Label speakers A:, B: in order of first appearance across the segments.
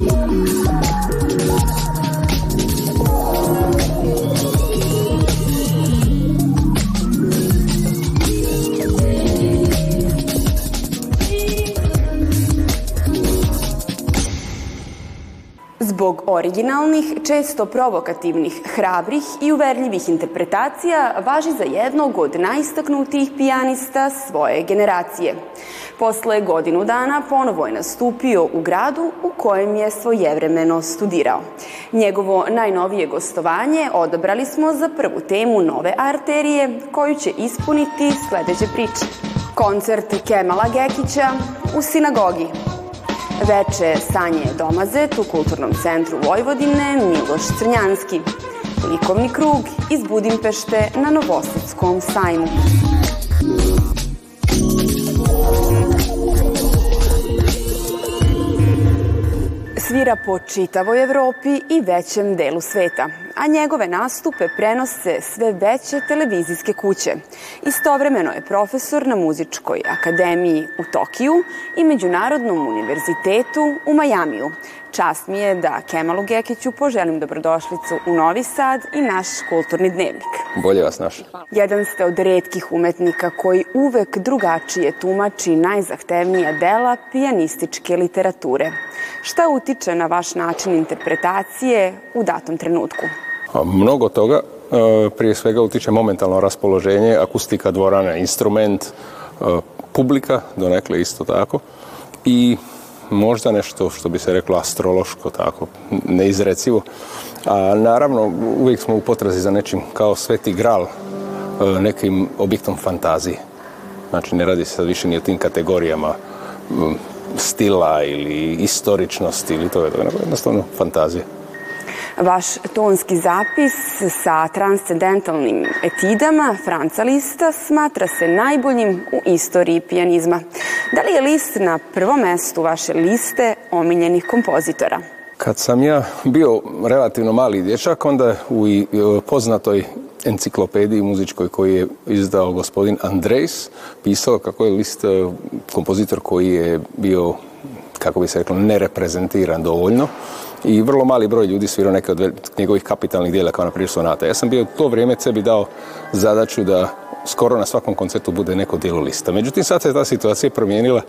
A: you originalnih, često provokativnih, hrabrih i uverljivih interpretacija važi za jednog od najistaknutijih pijanista svoje generacije. Posle godinu dana ponovo je nastupio u gradu u kojem je svojevremeno studirao. Njegovo najnovije gostovanje odabrali smo za prvu temu nove arterije koju će ispuniti sledeće priče. Koncert Kemala Gekića u sinagogi Veče Sanje Domazet u Kulturnom centru Vojvodine Miloš Crnjanski. Likovni krug iz Budimpešte na Novosadskom sajmu. Svira po čitavoj Evropi i većem delu sveta, a njegove nastupe prenose sve veće televizijske kuće. Istovremeno je profesor na Muzičkoj akademiji u Tokiju i Međunarodnom univerzitetu u Majamiju. Čast mi je da Kemalu Gekiću poželim dobrodošlicu u Novi Sad i naš kulturni dnevnik.
B: Bolje vas našli.
A: Jedan ste od redkih umetnika koji uvek drugačije tumači najzahtevnija dela pijanističke literature. Šta utiče na vaš način interpretacije u datom trenutku?
B: A mnogo toga, e, prije svega utiče momentalno raspoloženje, akustika dvorane, instrument, e, publika, donekle isto tako, i možda nešto što bi se reklo astrološko, tako, neizrecivo. A naravno, uvijek smo u potrazi za nečim kao sveti gral, e, nekim objektom fantazije. Znači, ne radi se sad više ni o tim kategorijama stila ili istoričnosti ili to je jednostavno fantazija.
A: Vaš tonski zapis sa transcendentalnim etidama Franca Lista smatra se najboljim u istoriji pijanizma. Da li je List na prvom mestu vaše liste omiljenih kompozitora?
B: Kad sam ja bio relativno mali dječak, onda u poznatoj enciklopediji muzičkoj koju je izdao gospodin Andrejs pisao kako je list e, kompozitor koji je bio kako bi se reklo, nereprezentiran dovoljno i vrlo mali broj ljudi svirao neke od njegovih kapitalnih dijela kao na primjer sonata. Ja sam bio to vrijeme sebi dao zadaću da skoro na svakom koncertu bude neko dijelo lista. Međutim, sad se ta situacija promijenila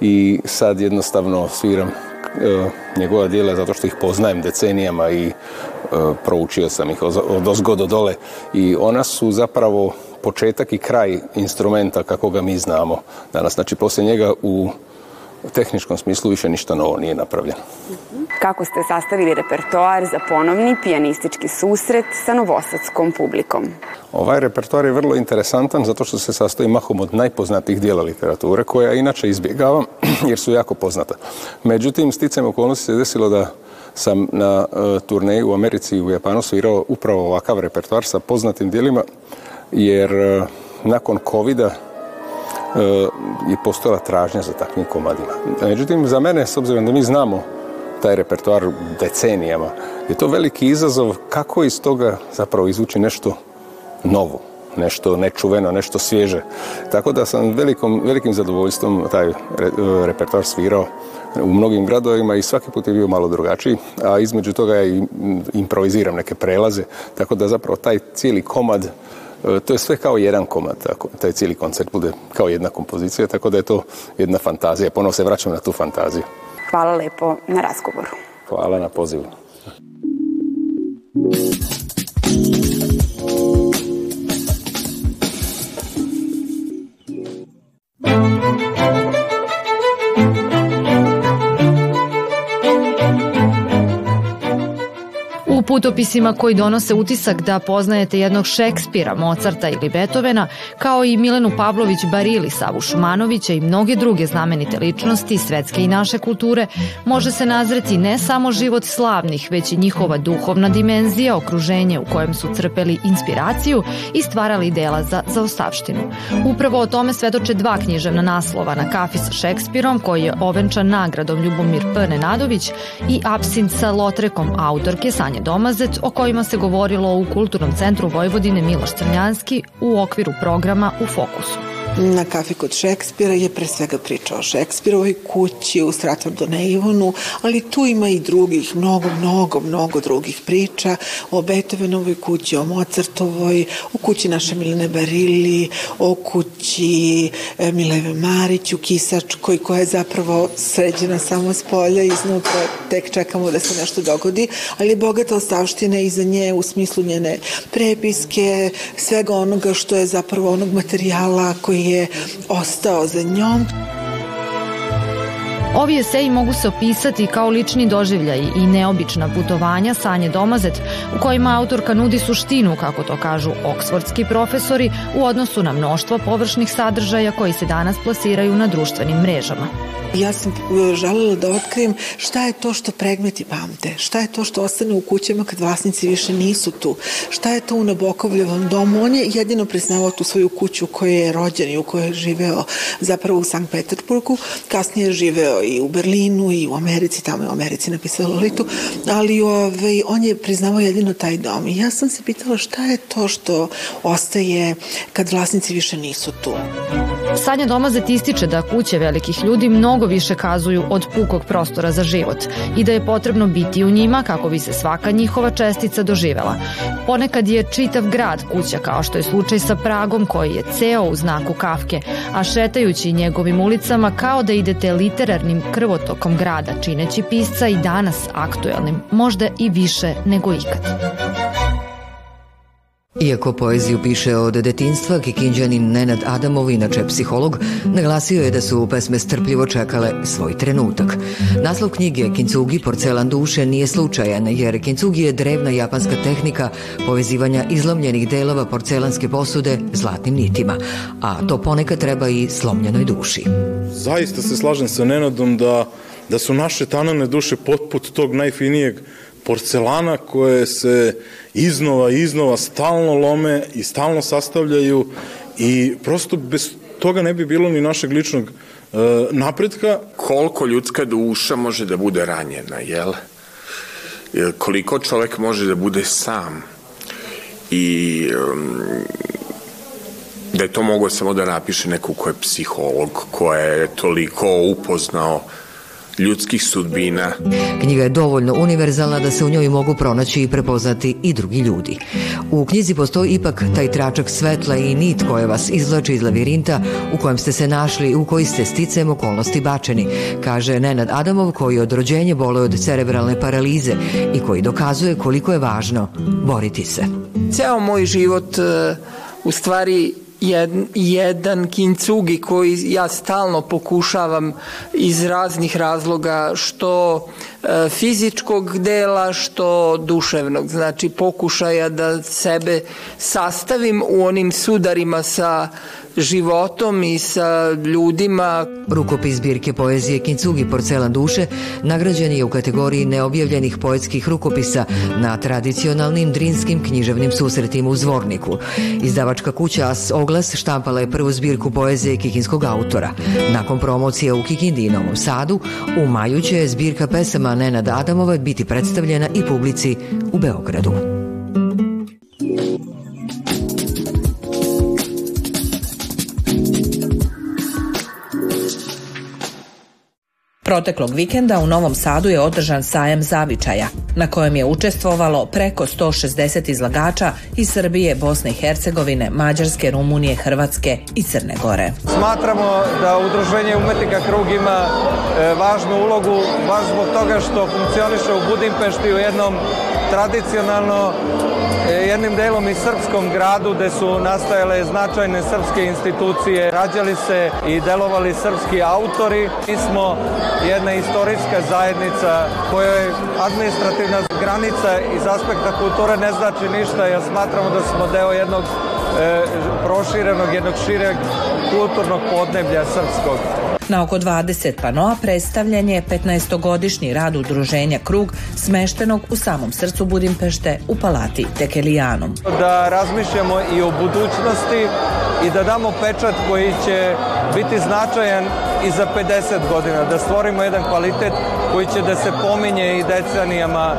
B: i sad jednostavno sviram e, njegova dijela zato što ih poznajem decenijama i e, proučio sam ih od, ozgo do dole i ona su zapravo početak i kraj instrumenta kako ga mi znamo danas. Znači, poslije njega u u tehničkom smislu više ništa novo nije napravljeno.
A: Kako ste sastavili repertoar za ponovni pijanistički susret sa novosadskom publikom?
B: Ovaj repertoar je vrlo interesantan zato što se sastoji mahom od najpoznatijih dijela literature koja inače izbjegavam jer su jako poznata. Međutim, sticajem okolnosti se desilo da sam na uh, turneju u Americi i u Japanu svirao upravo ovakav repertoar sa poznatim dijelima jer uh, nakon covida je postojala tražnja za takvim komadima. Međutim, za mene, s obzirom da mi znamo taj repertoar decenijama, je to veliki izazov kako iz toga zapravo izvući nešto novo, nešto nečuveno, nešto svježe. Tako da sam velikom, velikim zadovoljstvom taj re, repertoar svirao u mnogim gradovima i svaki put je bio malo drugačiji, a između toga ja improviziram neke prelaze, tako da zapravo taj cijeli komad to je sve kao jedan komad, tako, taj cijeli koncert bude kao jedna kompozicija, tako da je to jedna fantazija. Ponovo se vraćam na tu fantaziju.
A: Hvala lepo na razgovoru.
B: Hvala na pozivu.
C: U putopisima koji donose utisak da poznajete jednog Šekspira, Mozarta ili Beethovena, kao i Milenu Pavlović Barili, Savu Šumanovića i mnoge druge znamenite ličnosti svetske i naše kulture, može se nazreti ne samo život slavnih, već i njihova duhovna dimenzija, okruženje u kojem su crpeli inspiraciju i stvarali dela za zaostavštinu. Upravo o tome svedoče dva književna naslova na kafi sa Šekspirom, koji je ovenčan nagradom Ljubomir P. Nenadović i Absint sa Lotrekom autorke Sanje Domazet o kojima se govorilo u Kulturnom centru Vojvodine Miloš Crnjanski u okviru programa U fokusu.
D: Na kafi kod Šekspira je pre svega priča o Šekspirovoj kući u Ivonu, ali tu ima i drugih, mnogo, mnogo, mnogo drugih priča o Beethovenovoj kući, o Mozartovoj, o kući naše Milene Barili, o kući e, Mileve Marić u Kisačkoj, koja je zapravo sređena samo s polja, iznutra tek čekamo da se nešto dogodi, ali je bogata ostavština iza nje u smislu njene prepiske, svega onoga što je zapravo onog materijala koji je ostao za njom.
C: Ovi eseji mogu se opisati kao lični doživljaj i neobična putovanja Sanje Domazet u kojima autorka nudi suštinu, kako to kažu oksfordski profesori, u odnosu na mnoštvo površnih sadržaja koji se danas plasiraju na društvenim mrežama.
D: Ja sam e, želela da otkrijem šta je to što predmeti pamte, šta je to što ostane u kućama kad vlasnici više nisu tu, šta je to u Nabokovljevom domu. On je jedino priznavao tu svoju kuću u kojoj je rođen i u kojoj je živeo zapravo u Sankt Peterburgu, kasnije je živeo i u Berlinu i u Americi, tamo je u Americi napisao Lolitu, ali ovaj, on je priznavao jedino taj dom. I ja sam se pitala šta je to što ostaje kad vlasnici više nisu tu.
C: Sanja Domazet ističe da kuće velikih ljudi mnogo više kazuju od pukog prostora za život i da je potrebno biti u njima kako bi se svaka njihova čestica doživela. Ponekad je čitav grad kuća kao što je slučaj sa Pragom koji je ceo u znaku Kafke, a šetajući njegovim ulicama kao da idete literarnim krvotokom grada čineći pisca i danas aktuelnim, možda i više nego ikad.
E: Iako poeziju piše od detinstva, Kikinđanin Nenad Adamov, inače psiholog, naglasio je da su pesme strpljivo čekale svoj trenutak. Naslov knjige Kincugi, porcelan duše, nije slučajan, jer Kincugi je drevna japanska tehnika povezivanja izlomljenih delova porcelanske posude zlatnim nitima, a to ponekad treba i slomljenoj duši.
F: Zaista se slažem sa Nenadom da, da su naše tanane duše potput tog najfinijeg porcelana koje se iznova i iznova stalno lome i stalno sastavljaju i prosto bez toga ne bi bilo ni našeg ličnog e, napretka.
G: Koliko ljudska duša može da bude ranjena, jel? E, koliko čovek može da bude sam i um, da je to mogo samo da napiše neko ko je psiholog, ko je toliko upoznao ljudskih sudbina.
E: Knjiga je dovoljno univerzalna da se u njoj mogu pronaći i prepoznati i drugi ljudi. U knjizi postoji ipak taj tračak svetla i nit koja vas izlači iz lavirinta u kojem ste se našli i u koji ste sticem okolnosti bačeni, kaže Nenad Adamov koji od rođenja bole od cerebralne paralize i koji dokazuje koliko je važno boriti se.
H: Ceo moj život uh, u stvari jed, jedan kincugi koji ja stalno pokušavam iz raznih razloga što e, fizičkog dela što duševnog. Znači pokušaja da sebe sastavim u onim sudarima sa životom i sa ljudima.
E: Rukopis zbirke poezije Kincugi Porcelan duše nagrađen je u kategoriji neobjavljenih poetskih rukopisa na tradicionalnim drinskim književnim susretima u Zvorniku. Izdavačka kuća As Oglas štampala je prvu zbirku poezije kikinskog autora. Nakon promocije u Kikindi i Novom Sadu, u maju će zbirka pesama Nenada Adamova biti predstavljena i publici u Beogradu.
I: Proteklog vikenda u Novom Sadu je održan sajem zavičaja, na kojem je učestvovalo preko 160 izlagača iz Srbije, Bosne i Hercegovine, Mađarske, Rumunije, Hrvatske i Crne Gore.
J: Smatramo da Udruženje umetnika Krug ima e, važnu ulogu, baš zbog toga što funkcioniše u Budimpešti u jednom tradicionalno e, jednim delom i srpskom gradu gde su nastajale značajne srpske institucije, rađali se i delovali srpski autori. Mi smo jedna istorijska zajednica kojoj administrativna granica iz aspekta kulture ne znači ništa. Ja smatramo da smo deo jednog e, proširenog, jednog šireg kulturnog podneblja srpskog.
I: Na oko 20 panoa predstavljen je 15-godišnji rad udruženja Krug smeštenog u samom srcu Budimpešte u palati Tekelijanom.
J: Da razmišljamo i o budućnosti i da damo pečat koji će biti značajan i za 50 godina, da stvorimo jedan kvalitet koji će da se pominje i decenijama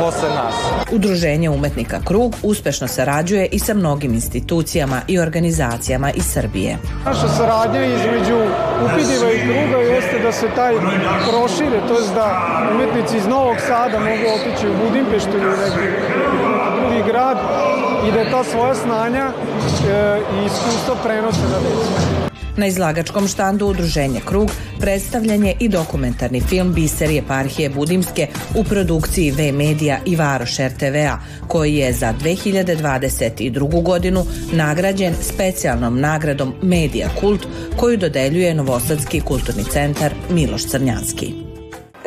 J: posle nas.
I: Udruženje umetnika Krug uspešno sarađuje i sa mnogim institucijama i organizacijama iz Srbije.
K: Naša saradnja između Upidiva i Kruga jeste da se taj prošire, to je da umetnici iz Novog Sada mogu otići u Budimpeštu ili neki drugi grad i da ta svoja snanja e, i iskustva prenose na decu.
I: Na izlagačkom štandu Udruženja Krug predstavljen je i dokumentarni film Biser eparhije Budimske u produkciji V Medija i Varoš RTV-a, koji je za 2022. godinu nagrađen specijalnom nagradom Medija Kult koju dodeljuje Novosadski kulturni centar Miloš Crnjanski.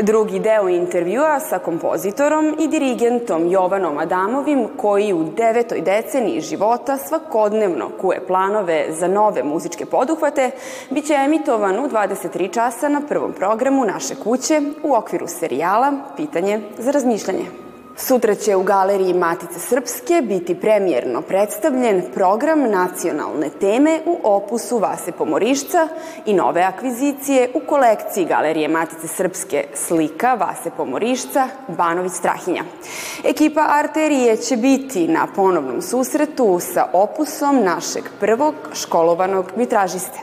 A: Drugi deo intervjua sa kompozitorom i dirigentom Jovanom Adamovim, koji u devetoj deceniji života svakodnevno kuje planove za nove muzičke poduhvate, biće emitovan u 23 časa na prvom programu naše kuće u okviru serijala Pitanje za razmišljanje. Sutra će u galeriji Matice Srpske biti premijerno predstavljen program nacionalne teme u opusu Vase Pomorišca i nove akvizicije u kolekciji galerije Matice Srpske slika Vase Pomorišca Banović Strahinja. Ekipa Arterije će biti na ponovnom susretu sa opusom našeg prvog školovanog vitražiste.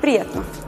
A: Prijatno!